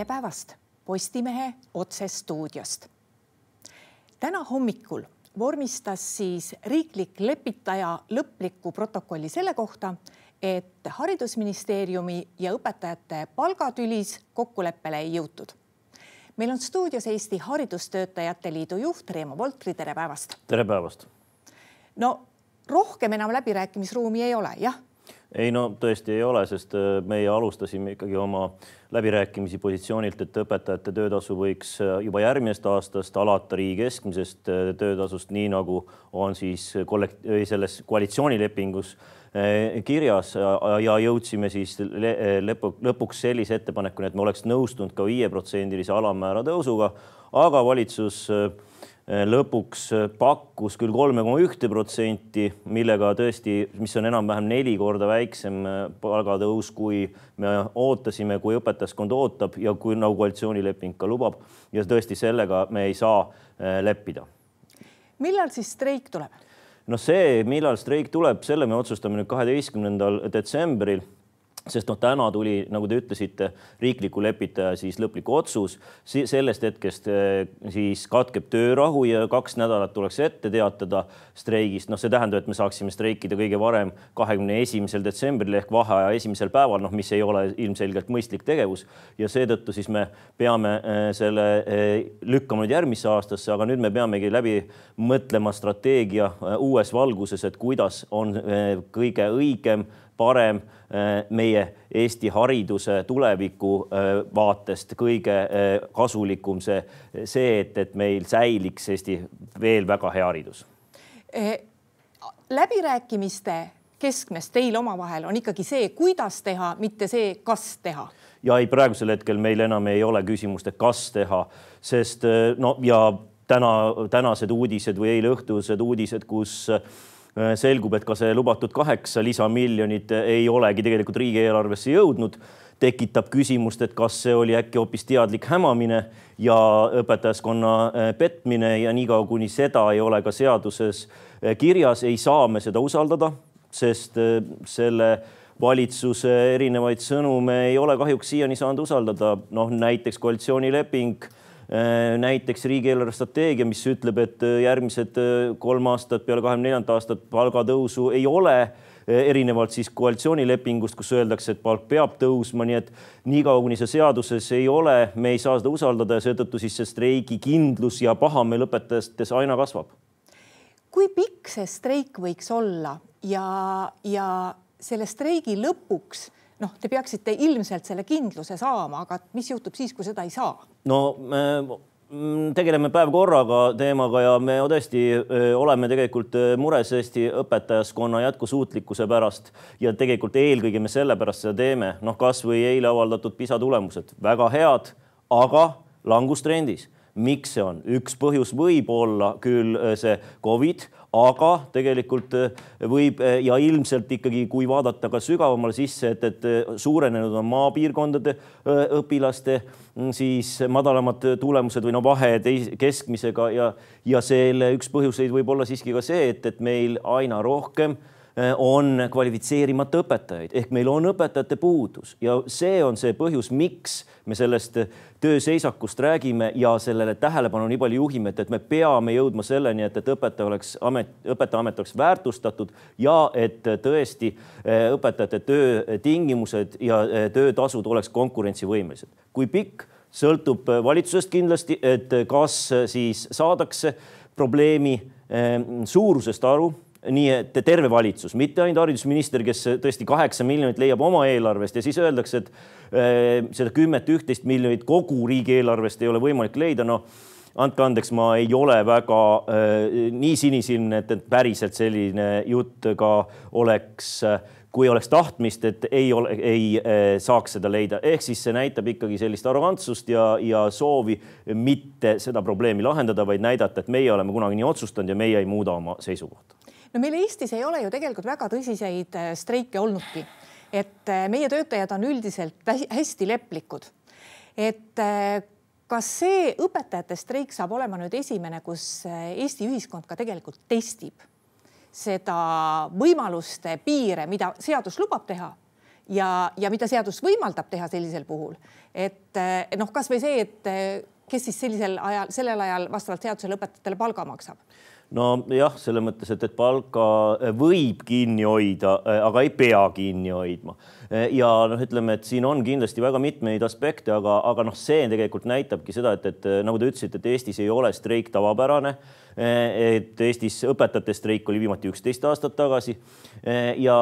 tere päevast Postimehe otsestuudiost. täna hommikul vormistas siis riiklik lepitaja lõpliku protokolli selle kohta, et haridusministeeriumi ja õpetajate palgatülis kokkuleppele ei jõutud. meil on stuudios Eesti Haridustöötajate Liidu juht Reemo Voltri, tere päevast. tere päevast. no rohkem enam läbirääkimisruumi ei ole, jah ei no tõesti ei ole, sest äh, meie alustasime ikkagi oma läbirääkimisi positsioonilt, et õpetajate töötasu võiks äh, juba järgmisest aastast alata riigi keskmisest äh, töötasust, nii nagu on siis kollekt-, selles koalitsioonilepingus kirjas. Ja jõudsime siis lõpu, lõpuks sellise ettepanekuni, et me oleks nõustunud ka viieprotsendilise alammäära tõusuga, aga valitsus Eh, lõpuks eh, pakkus küll kolme koma ühte protsenti, millega tõesti, mis on enam-vähem neli korda väiksem eh, palgatõus, kui me ootasime, kui õpetajaskond ootab ja kui nagu koalitsioonileping ka lubab ja tõesti sellega me ei saa leppida. millal siis streik tuleb? no see, millal streik tuleb, selle me otsustame nüüd kaheteistkümnendal detsembril sest noh, täna tuli, nagu te ütlesite, riikliku lepitaja siis lõplik otsus. sellest hetkest eh, siis katkeb töörahu ja kaks nädalat tuleks ette teatada streigist. noh, see tähendab, et me saaksime streikida kõige varem kahekümne esimesel detsembril ehk vaheaja esimesel päeval, noh, mis ei ole ilmselgelt mõistlik tegevus ja seetõttu siis me peame eh, selle eh, lükkama nüüd järgmisse aastasse, aga nüüd me peamegi läbi mõtlema strateegia uues valguses, et kuidas on kõige õigem parem äh, meie Eesti hariduse tuleviku äh, vaatest kõige äh, kasulikum see, see, et, et meil säiliks Eesti veel väga hea haridus eh,. läbirääkimiste keskmes teil omavahel on ikkagi see, kuidas teha, mitte see, kas teha ja ei, praegusel hetkel meil enam ei ole küsimust, et kas teha, sest no ja täna, tänased uudised või eile õhtused uudised, kus Äh, selgub, et ka see lubatud kaheksa lisamiljonit ei olegi tegelikult riigieelarvesse jõudnud, tekitab küsimust, et kas see oli äkki hoopis teadlik hämamine ja õpetajaskonna äh, petmine ja niikaua, kuni seda ei ole ka seaduses äh, kirjas, ei saa me seda usaldada, sest selle valitsuse erinevaid sõnu me ei ole kahjuks siiani saanud usaldada. noh, näiteks koalitsioonileping Äh, näiteks riigieelarve strateegia, mis ütleb, et äh, järgmised äh, kolm aastat peale kahekümne neljandat aastat palgatõusu ei ole erinevalt siis koalitsioonilepingust, kus öeldakse, et palk peab tõusma, nii et niikaua, kuni see seaduses ei ole, me ei saa seda usaldada ja seetõttu siis see streigikindlus ja pahameel õpetajates aina kasvab. kui pikk see streik võiks olla ja, ja selle streigi lõpuks noh, te peaksite ilmselt selle kindluse saama, aga mis juhtub siis, kui seda ei saa? no me mm, tegeleme päev korraga teemaga ja me tõesti oleme tegelikult mures Eesti õpetajaskonna jätkusuutlikkuse pärast ja tegelikult eelkõige me sellepärast seda teeme, noh, kasvõi eile avaldatud PISA tulemused, väga head, aga langustrendis. Miks see on, üks põhjus võib olla küll see Covid, aga tegelikult äh, võib äh, ja ilmselt ikkagi, kui vaadata ka sügavamale sisse, et, et äh, suurenenud on maapiirkondade õpilaste mm, siis madalamad tulemused või no vahe teis, keskmisega ja, ja selle üks põhjuseid võib olla siiski ka see, et, et meil aina rohkem on kvalifitseerimata õpetajaid ehk meil on õpetajate puudus ja see on see põhjus, miks me sellest tööseisakust räägime ja sellele tähelepanu nii palju juhime, et, et me peame jõudma selleni, et, et õpetaja oleks amet, õpetajaamet oleks väärtustatud ja et tõesti eh, õpetajate töötingimused ja eh, töötasud oleks konkurentsivõimelised. kui pikk, sõltub valitsusest kindlasti, et kas siis saadakse probleemi eh, suurusest aru nii et terve valitsus, mitte ainult haridusminister, kes tõesti kaheksa miljonit leiab oma eelarvest ja siis öeldakse, et äh, seda kümmet, üht-teist miljonit kogu riigieelarvest ei ole võimalik leida, noh andke andeks, ma ei ole väga äh, nii sinisilmne, et, et päriselt selline jutt ka oleks kui oleks tahtmist, et ei ole, ei äh, saaks seda leida, ehk siis see näitab ikkagi sellist arrogantsust ja, ja soovi mitte seda probleemi lahendada, vaid näidata, et meie oleme kunagi nii otsustanud ja meie ei muuda oma seisukohta no meil Eestis ei ole ju tegelikult väga tõsiseid äh, streike olnudki, et äh, meie töötajad on üldiselt hästi leplikud. et äh, kas see õpetajate streik saab olema nüüd esimene, kus Eesti ühiskond ka tegelikult testib seda võimaluste piire, mida seadus lubab teha ja, ja mida seadus võimaldab teha sellisel puhul, et noh, kasvõi see, et kes siis sellisel ajal, sellel ajal vastavalt seadusele õpetajatele palga maksab nojah, selles mõttes, et, et palka võib kinni hoida, aga ei pea kinni hoidma. ja noh, ütleme, et siin on kindlasti väga mitmeid aspekte, aga, aga noh, see tegelikult näitabki seda, et, et nagu te ütlesite, et Eestis ei ole streik tavapärane. et Eestis õpetajate streik oli viimati üksteist aastat tagasi. ja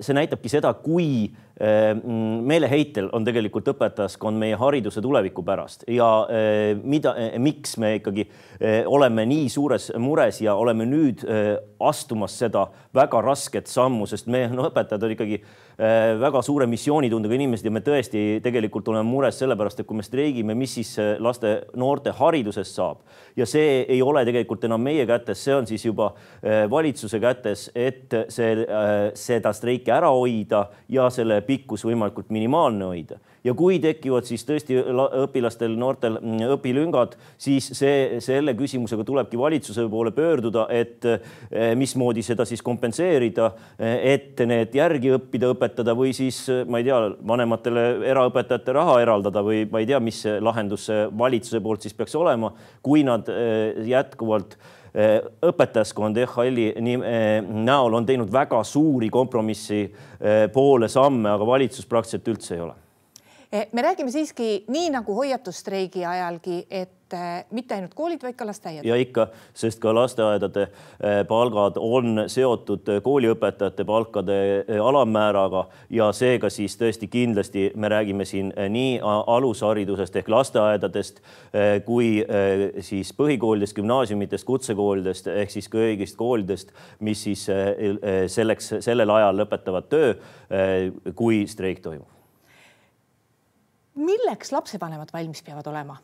see näitabki seda, kui meeleheitel on tegelikult õpetajaskond meie hariduse tuleviku pärast ja mida, miks me ikkagi oleme nii suures mures ja oleme nüüd astumas seda väga rasket sammu, sest me, no õpetajad on ikkagi väga suure missioonitundega inimesed ja me tõesti tegelikult oleme mures sellepärast, et kui me streigime, mis siis laste, noorte haridusest saab. Ja see ei ole tegelikult enam meie kätes, see on siis juba valitsuse kätes, et see, seda streiki ära hoida ja selle pikkus võimalikult minimaalne hoida. Ja kui tekivad siis tõesti õpilastel, noortel mm, õpilüngad, siis see, selle küsimusega tulebki valitsuse poole pöörduda, et eh, mismoodi seda siis kompenseerida, eh, et need järgi õppida, õpetada või siis ma ei tea, vanematele eraõpetajate raha eraldada või ma ei tea, mis lahendus valitsuse poolt siis peaks olema, kui nad eh, jätkuvalt õpetajaskond EHL-i näol on teinud väga suuri kompromissi poole samme, aga valitsus praktiliselt üldse ei ole. Eh, me räägime siiski nii nagu hoiatusstreigi ajalgi, et eh, mitte ainult koolid, vaid ka lasteaiad. ja ikka, sest ka lasteaedade eh, palgad on seotud kooliõpetajate palkade alammääraga ja seega siis tõesti kindlasti me räägime siin nii alusharidusest ehk lasteaedadest kui siis põhikoolidest, gümnaasiumitest, kutsekoolidest ehk siis kõigist koolidest, mis siis selleks, sellel ajal lõpetavad töö, kui streik toimub milleks lapsevanemad valmis peavad olema?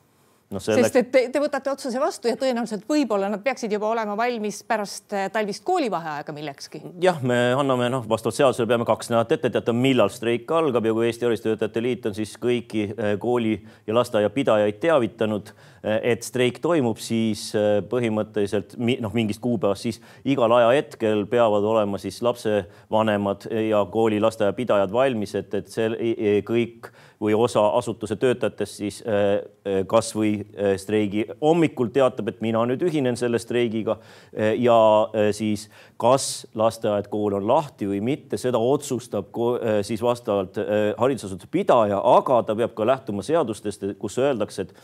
No selleks... sest et te, te võtate otsuse vastu ja tõenäoliselt võib-olla nad peaksid juba olema valmis pärast äh, talvist koolivaheaega millekski. jah, me anname noh, vastavalt seadusele peame kaks nädalat ette teatama, millal streik algab ja kui Eesti Haridustöötajate Liit on siis kõiki äh, kooli ja lasteaia pidajaid teavitanud, et streik toimub, siis põhimõtteliselt noh, mingist kuupäevast siis igal ajahetkel peavad olema siis lapsevanemad ja kooli lasteaia pidajad valmis, et, et see kõik või osa asutuse töötajatest siis äh, kasvõi streigi hommikul teatab, et mina nüüd ühinen selle streigiga ja siis kas lasteaed, kool on lahti või mitte, seda otsustab siis vastavalt haridusasutuse pidaja, aga ta peab ka lähtuma seadustest, kus öeldakse, et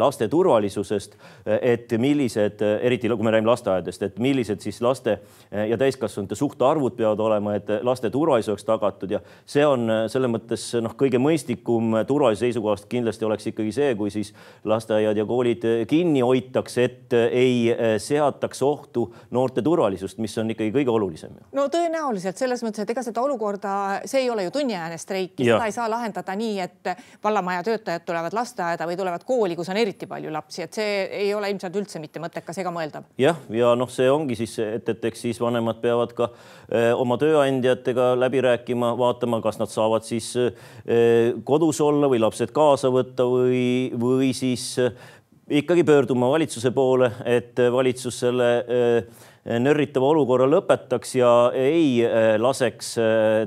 laste turvalisusest, et millised, eriti kui me räägime lasteaedadest, et millised siis laste ja täiskasvanute suhtarvud peavad olema, et laste turvalisus oleks tagatud ja see on selles mõttes noh, kõige kõige mõistlikum turvalisuse seisukohast kindlasti oleks ikkagi see, kui siis lasteaiad ja koolid kinni hoitakse, et ei seataks ohtu noorte turvalisust, mis on ikkagi kõige olulisem. no tõenäoliselt selles mõttes, et ega seda olukorda, see ei ole ju tunniajane streik, seda ei saa lahendada nii, et vallamaja töötajad tulevad lasteaeda või tulevad kooli, kus on eriti palju lapsi, et see ei ole ilmselt üldse mitte mõttekas ega mõeldav. jah, ja noh, see ongi siis, et, et eks siis vanemad peavad ka öö, oma tööandjatega läbi rääkima, vaatama, kas nad saavad siis öö, kodus olla või lapsed kaasa võtta või, või siis äh, ikkagi pöörduma valitsuse poole, et valitsus selle äh, nörritava olukorra lõpetaks ja ei äh, laseks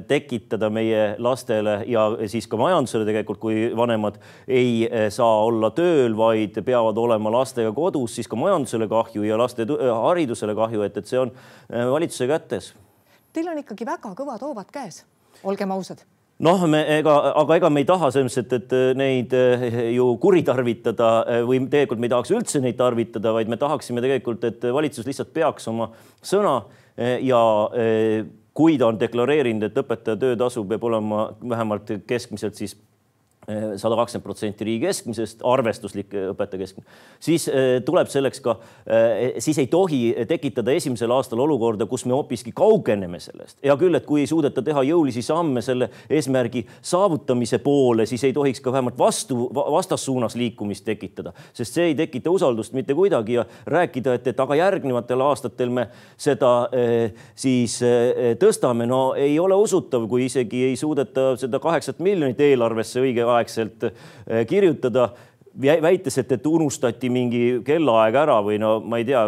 tekitada meie lastele ja siis ka majandusele tegelikult, kui vanemad ei saa olla tööl, vaid peavad olema lastega kodus, siis ka majandusele kahju ja laste haridusele kahju, et, et see on valitsuse kätes. Teil on ikkagi väga kõvad hoovad käes, olgem ausad noh, me ega, aga ega me ei taha selles mõttes, et, neid eh, ju kuritarvitada eh, või tegelikult me ei tahaks üldse neid tarvitada, vaid me tahaksime tegelikult, et valitsus lihtsalt peaks oma sõna eh, ja kui ta on deklareerinud, et õpetaja töötasu peab olema vähemalt keskmiselt siis sada kakskümmend protsenti riigi keskmisest, arvestuslik õpetaja keskmine, siis eh, tuleb selleks ka, eh, siis ei tohi tekitada esimesel aastal olukorda, kus me hoopiski kaugeneme sellest. hea küll, et kui ei suudeta teha jõulisi samme selle eesmärgi saavutamise poole, siis ei tohiks ka vähemalt vastu, vastassuunas liikumist tekitada, sest see ei tekita usaldust mitte kuidagi ja rääkida, et, et aga järgnevatel aastatel me seda eh, siis tõstame, no ei ole usutav, kui isegi ei suudeta seda kaheksat miljonit eelarvesse õige õigeaegselt eh, kirjutada väites, et, et unustati mingi kellaaeg ära või no ma ei tea,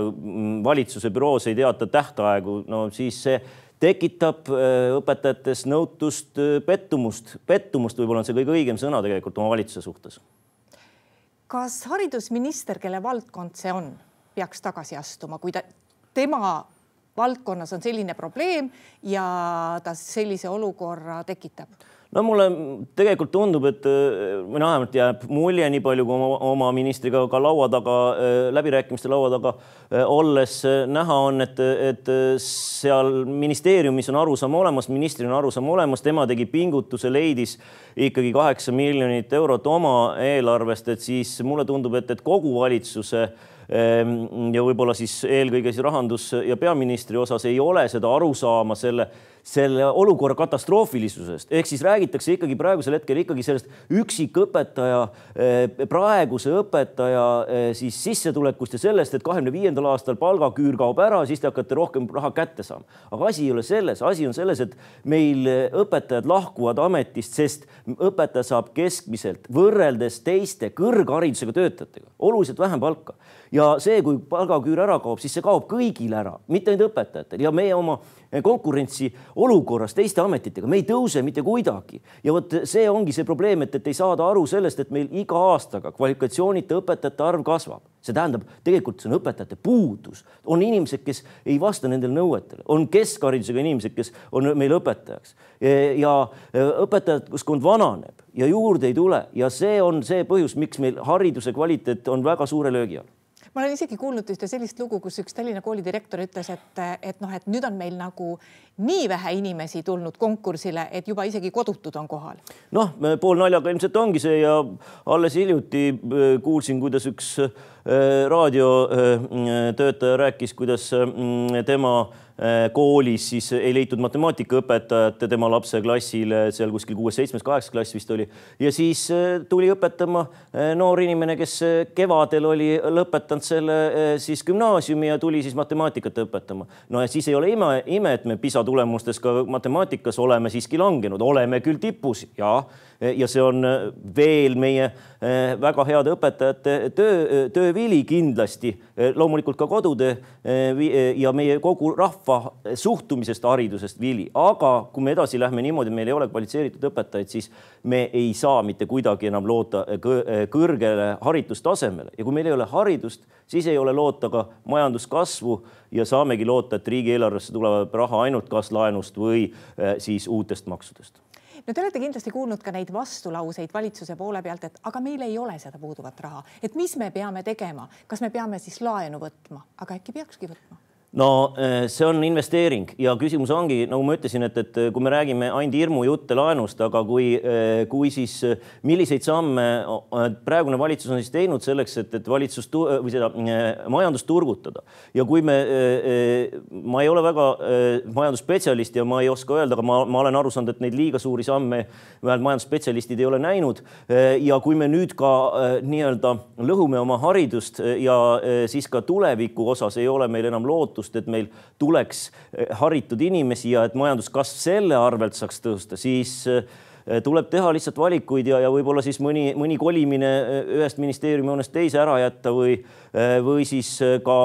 valitsuse büroos ei teata tähtaegu, no siis see tekitab õpetajates nõutust, pettumust, pettumust võib-olla on see kõige õigem sõna tegelikult oma valitsuse suhtes. kas haridusminister, kelle valdkond see on, peaks tagasi astuma, kui ta, tema valdkonnas on selline probleem ja ta sellise olukorra tekitab? No mulle tegelikult tundub, et või noh, vähemalt jääb mulje, nii palju kui oma, oma ministriga ka laua taga, läbirääkimiste laua taga olles näha on, et, et seal ministeeriumis on arusaam olemas, ministril on arusaam olemas, tema tegi pingutuse, leidis ikkagi kaheksa miljonit eurot oma eelarvest, et siis mulle tundub, et, et kogu valitsuse ja võib-olla siis eelkõige siis rahandus ja peaministri osas ei ole seda arusaama selle selle olukorra katastroofilisusest, ehk siis räägitakse ikkagi praegusel hetkel ikkagi sellest üksikõpetaja, eh, praeguse õpetaja eh, siis sissetulekust ja sellest, et kahekümne viiendal aastal palgaküür kaob ära, siis te hakkate rohkem raha kätte saama. aga asi ei ole selles, asi on selles, et meil õpetajad lahkuvad ametist, sest õpetaja saab keskmiselt võrreldes teiste kõrgharidusega töötajatega oluliselt vähem palka ja see, kui palgaküür ära kaob, siis see kaob kõigil ära, mitte ainult õpetajatel ja meie oma konkurentsiolukorras teiste ametitega, me ei tõuse mitte kuidagi. ja vot see ongi see probleem, et, et ei saada aru sellest, et meil iga aastaga kvalifikatsioonita õpetajate arv kasvab. see tähendab, tegelikult see on õpetajate puudus, on inimesed, kes ei vasta nendele nõuetele, on keskharidusega inimesed, kes on meil õpetajaks. Ja õpetajaskond vananeb ja juurde ei tule. Ja see on see põhjus, miks meil hariduse kvaliteet on väga suure löögi all ma olen isegi kuulnud ühte sellist lugu, kus üks Tallinna kooli direktor ütles, et, et noh, et nüüd on meil nagu nii vähe inimesi tulnud konkursile, et juba isegi kodutud on kohal. noh, poolnaljaga ilmselt ongi see ja alles hiljuti äh, kuulsin, kuidas üks äh, raadiotöötaja äh, rääkis, kuidas tema Äh, koolis siis ei leitud matemaatikaõpetajat tema lapse klassile seal kuskil kuues-seitsmes, kaheksas klass vist oli. Ja siis äh, tuli õpetama äh, noor inimene, kes kevadel oli lõpetanud selle siis gümnaasiumi ja tuli siis matemaatikat õpetama. no ja siis ei ole ime, ime, et me PISA tulemustes ka matemaatikas oleme siiski langenud, oleme küll tipus ja ja see on veel meie väga heade õpetajate töö, töövili kindlasti, loomulikult ka kodude ja meie kogu rahva suhtumisest haridusest vili, aga kui me edasi lähme niimoodi, meil ei ole kvalifitseeritud õpetajaid, siis me ei saa mitte kuidagi enam loota kõrgele haridustasemele. Ja kui meil ei ole haridust, siis ei ole loota ka majanduskasvu ja saamegi loota, et riigieelarvesse tuleb raha ainult kas laenust või eh, siis uutest maksudest no te olete kindlasti kuulnud ka neid vastulauseid valitsuse poole pealt, et aga meil ei ole seda puuduvat raha, et mis me peame tegema, kas me peame siis laenu võtma, aga äkki peakski võtma no eh, see on investeering ja küsimus ongi, nagu ma ütlesin, et, et kui me räägime ainult hirmujutte laenust, aga kui, eh, kui siis milliseid samme praegune valitsus on siis teinud selleks, et, et valitsust või seda majandust turgutada ja kui me, ma ei ole väga majandusspetsialist ja ma ei oska öelda, aga ma, ma olen aru saanud, et neid liiga suuri samme vähemalt majandusspetsialistid ei ole näinud. ja kui me nüüd ka nii-öelda lõhume oma haridust ja siis ka tuleviku osas ei ole meil enam lootust lootust, et meil tuleks eh, haritud inimesi ja et majanduskasv selle arvelt saaks tõusta, siis eh, tuleb teha lihtsalt valikuid ja, ja võib-olla siis mõni, mõni kolimine eh, ühest ministeeriumi hoonest teise ära jätta või, või siis ka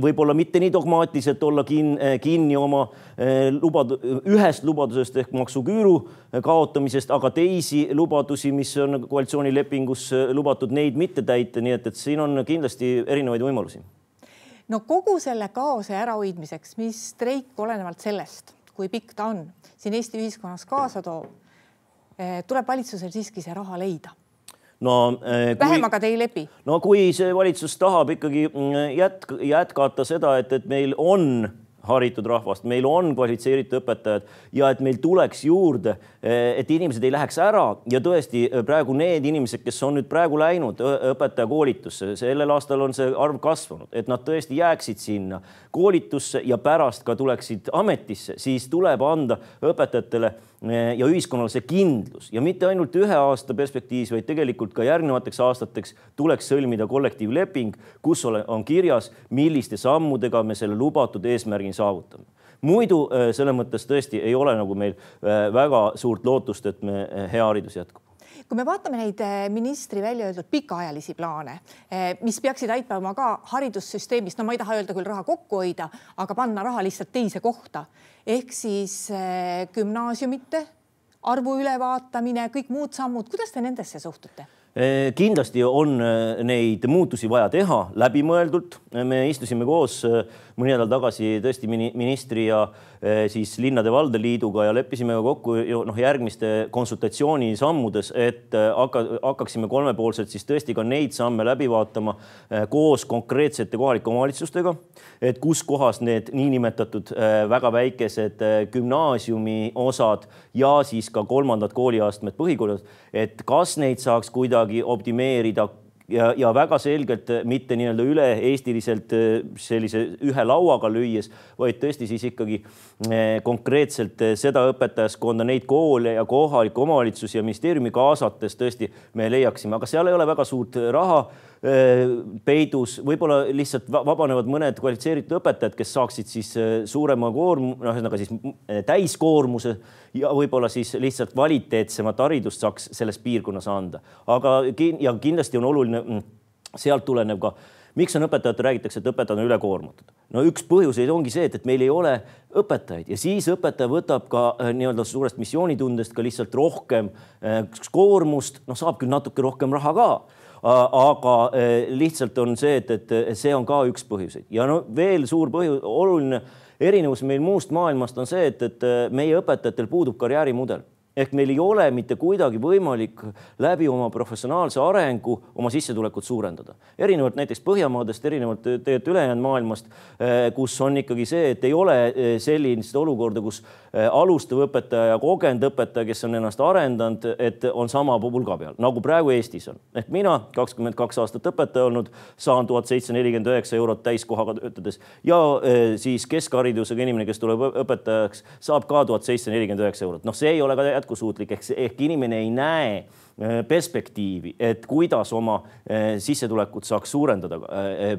võib-olla mitte nii dogmaatiliselt olla kin, kinni oma lubad-, ühest lubadusest ehk maksuküüru kaotamisest, aga teisi lubadusi, mis on koalitsioonilepingus lubatud, neid mitte täita, nii et, et siin on kindlasti erinevaid võimalusi no kogu selle kaose ärahoidmiseks, mis streik olenevalt sellest, kui pikk ta on, siin Eesti ühiskonnas kaasa toob, eh, tuleb valitsusel siiski see raha leida no eh, kui, vähemaga te ei lepi? no kui see valitsus tahab ikkagi mm, jätk, jätkata seda, et, et meil on haritud rahvast, meil on kvalifitseeritud õpetajad ja et meil tuleks juurde, et inimesed ei läheks ära. Ja tõesti praegu need inimesed, kes on nüüd praegu läinud õpetajakoolitusse, sellel aastal on see arv kasvanud, et nad tõesti jääksid sinna koolitusse ja pärast ka tuleksid ametisse, siis tuleb anda õpetajatele Eh, ja ühiskonnale see kindlus. Ja mitte ainult ühe aasta perspektiivis, vaid tegelikult ka järgnevateks aastateks tuleks sõlmida kollektiivleping, kus on kirjas, milliste sammudega me selle lubatud eesmärgini saavutame. Muidu selles mõttes tõesti ei ole nagu meil väga suurt lootust, et me hea haridus jätkub. Kui me vaatame neid ministri välja öeldud pikaajalisi plaane, mis peaksid aitama ka haridussüsteemis, no ma ei taha öelda küll raha kokku hoida, aga panna raha lihtsalt teise kohta ehk siis eh, gümnaasiumite arvu ülevaatamine, kõik muud sammud, kuidas te nendesse suhtute? kindlasti on neid muutusi vaja teha läbimõeldult. me istusime koos mõni nädal tagasi tõesti ministri ja eh, siis linnade-valdade liiduga ja leppisime kokku noh, järgmiste konsultatsiooni sammudes, et eh, hakka, hakkaksime kolmepoolselt siis tõesti ka neid samme läbi vaatama eh, koos konkreetsete kohalike omavalitsustega, et kus kohas need niinimetatud väga väikesed gümnaasiumi osad ja siis ka kolmandad kooliastmed põhikoolid, et kas neid saaks kuidagi optimeerida ja, ja väga selgelt mitte nii-öelda üle-eestiliselt äh, sellise ühe lauaga lüües, vaid tõesti siis ikkagi äh, konkreetselt seda õpetajaskonda, neid koole ja kohalikke omavalitsusi ja ministeeriumi kaasates tõesti me leiaksime, aga seal ei ole väga suurt raha peidus, võib-olla lihtsalt vabanevad mõned kvalifitseeritud õpetajad, kes saaksid siis suurema koorm-, noh, ühesõnaga siis täiskoormuse ja võib-olla siis lihtsalt kvaliteetsemat haridust saaks selles piirkonnas anda. aga ja kindlasti on oluline mm, sealt tulenev ka miks on õpetajate, räägitakse, et õpetajad on ülekoormatud. no üks põhjuseid ongi see, et, et meil ei ole õpetajaid ja siis õpetaja võtab ka nii-öelda suurest missioonitundest ka lihtsalt rohkem koormust, noh, saab küll natuke rohkem raha ka aga eh, lihtsalt on see, et, et see on ka üks põhjuseid. Ja no veel suur põhjus, oluline erinevus meil muust maailmast on see, et, et meie õpetajatel puudub karjäärimudel ehk meil ei ole mitte kuidagi võimalik läbi oma professionaalse arengu oma sissetulekut suurendada. erinevalt näiteks Põhjamaadest, erinevalt tegelikult ülejäänud maailmast, eh, kus on ikkagi see, et ei ole eh, sellist olukorda, kus eh, alustav õpetaja ja kogenud õpetaja, kes on ennast arendanud, et on sama pulga peal, nagu praegu Eestis on. ehk mina, kakskümmend kaks aastat õpetaja olnud, saan tuhat seitsesada nelikümmend üheksa eurot täiskohaga töötades ja siis keskharidusega inimene, kes tuleb õpetajaks, saab ka tuhat seitsesada nelikümmend üheksa eurot. noh, see ei ole ka jätkusuutlik ehk, ehk inimene ei näe äh, perspektiivi, et kuidas oma äh, sissetulekut saaks suurendada. Äh,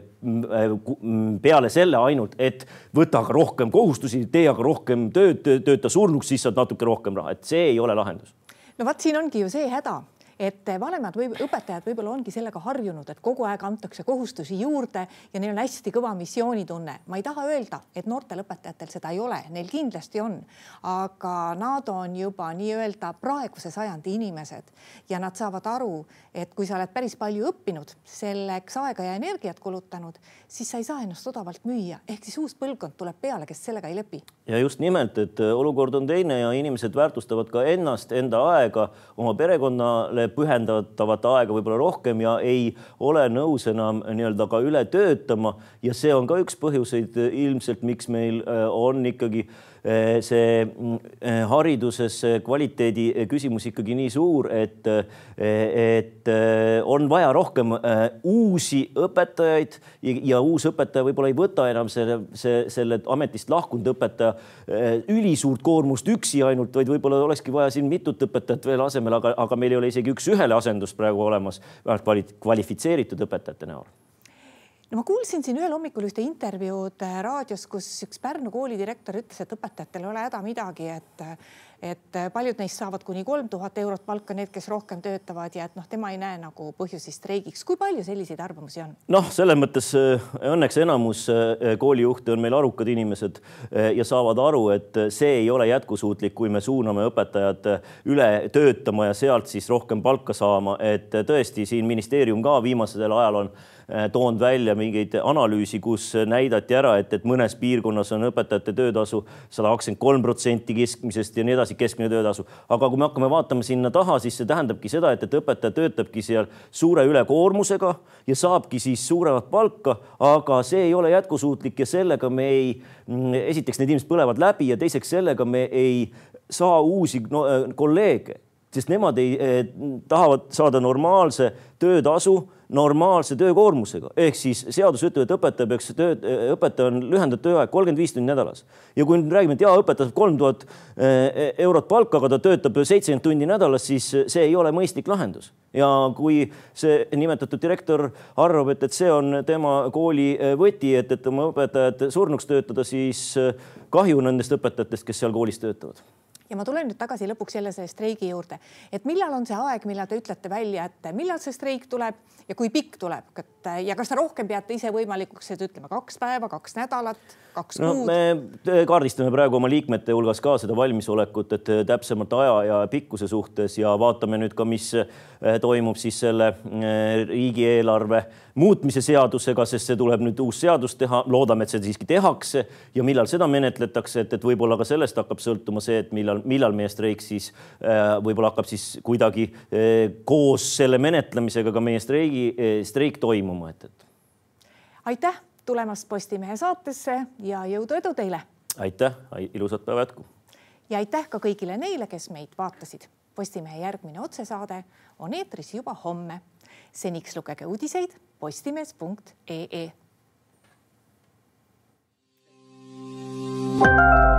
peale selle ainult, et võta aga rohkem kohustusi, tee aga rohkem tööd, tööta surnuks, siis saad natuke rohkem raha, et see ei ole lahendus. no vot, siin ongi ju see häda et vanemad või õpetajad võib-olla ongi sellega harjunud, et kogu aeg antakse kohustusi juurde ja neil on hästi kõva missioonitunne. ma ei taha öelda, et noortel õpetajatel seda ei ole, neil kindlasti on, aga nad on juba nii-öelda praeguse sajandi inimesed ja nad saavad aru, et kui sa oled päris palju õppinud, selleks aega ja energiat kulutanud, siis sa ei saa ennast odavalt müüa, ehk siis uus põlvkond tuleb peale, kes sellega ei lepi. ja just nimelt, et olukord on teine ja inimesed väärtustavad ka ennast, enda aega, oma perekonnale pühendatavat aega võib-olla rohkem ja ei ole nõus enam nii-öelda ka üle töötama. Ja see on ka üks põhjuseid ilmselt, miks meil äh, on ikkagi äh, see äh, hariduses kvaliteedi küsimus ikkagi nii suur, et, et on vaja rohkem uusi õpetajaid ja uus õpetaja võib-olla ei võta enam selle, see, selle ametist lahkunud õpetaja ülisuurt koormust üksi ainult, vaid võib-olla olekski vaja siin mitut õpetajat veel asemel, aga, aga meil ei ole isegi üks üks-ühele asendust praegu olemas, vähemalt kvalifitseeritud õpetajate näol no ma kuulsin siin ühel hommikul ühte intervjuud äh, raadios, kus üks Pärnu kooli direktor ütles, et õpetajatel ei ole häda midagi, et et paljud neist saavad kuni kolm tuhat eurot palka, need, kes rohkem töötavad ja et noh, tema ei näe nagu põhjusi streigiks. kui palju selliseid arvamusi on? noh, selles mõttes äh, õnneks enamus äh, koolijuhte on meil arukad inimesed ja saavad aru, et see ei ole jätkusuutlik, kui me suuname õpetajad üle töötama ja sealt siis rohkem palka saama, et tõesti siin ministeerium ka viimasel ajal on Äh, toonud välja mingeid analüüsi, kus näidati ära, et, et mõnes piirkonnas on õpetajate töötasu sada kakskümmend kolm protsenti keskmisest ja nii edasi, keskmine töötasu. aga kui me hakkame vaatama sinna taha, siis see tähendabki seda, et, et õpetaja töötabki seal suure ülekoormusega ja saabki siis suuremat palka, aga see ei ole jätkusuutlik ja sellega me ei, mm, esiteks need inimesed põlevad läbi ja teiseks sellega me ei saa uusi no, äh, kolleege, sest nemad ei eh, tahavad saada normaalse töötasu normaalse töökoormusega, ehk siis seadus ütleb, et õpetaja peaks tööd, õpetaja on lühendatud tööaeg kolmkümmend viis tundi nädalas. ja kui nüüd räägime, et jaa, õpetaja saab kolm tuhat eh, eurot palka, aga ta töötab seitsekümmend tundi nädalas, siis see ei ole mõistlik lahendus. ja kui see nimetatud direktor arvab, et, et see on tema kooli eh, võti, et, et oma õpetajad surnuks töötada, siis eh, kahju nendest õpetajatest, kes seal koolis töötavad ja ma tulen nüüd tagasi lõpuks jälle selle streigi juurde, et millal on see aeg, millal te ütlete välja, et millal see streik tuleb ja kui pikk tuleb, et ja kas te rohkem peate ise võimalikuks, et ütleme kaks päeva, kaks nädalat, kaks no, kuud? me kaardistame praegu oma liikmete hulgas ka seda valmisolekut, et täpsemalt aja ja pikkuse suhtes ja vaatame nüüd ka, mis eh, toimub siis selle eh, riigieelarve muutmise seadusega, sest see tuleb nüüd uus seadus teha, loodame, et see siiski tehakse ja millal seda menetletakse, et, et võib-olla ka sellest hakkab sõltuma see, et millal, millal, millal meie streik siis äh, võib-olla hakkab siis kuidagi äh, koos selle menetlemisega ka meie streigi, äh, streik toimuma, et, et. aitäh tulemast Postimehe saatesse ja jõudu edu teile. aitäh, ilusat päeva jätku. ja aitäh ka kõigile neile, kes meid vaatasid. Postimehe järgmine otsesaade on eetris juba homme. seniks lugege uudiseid postimees.ee. thank you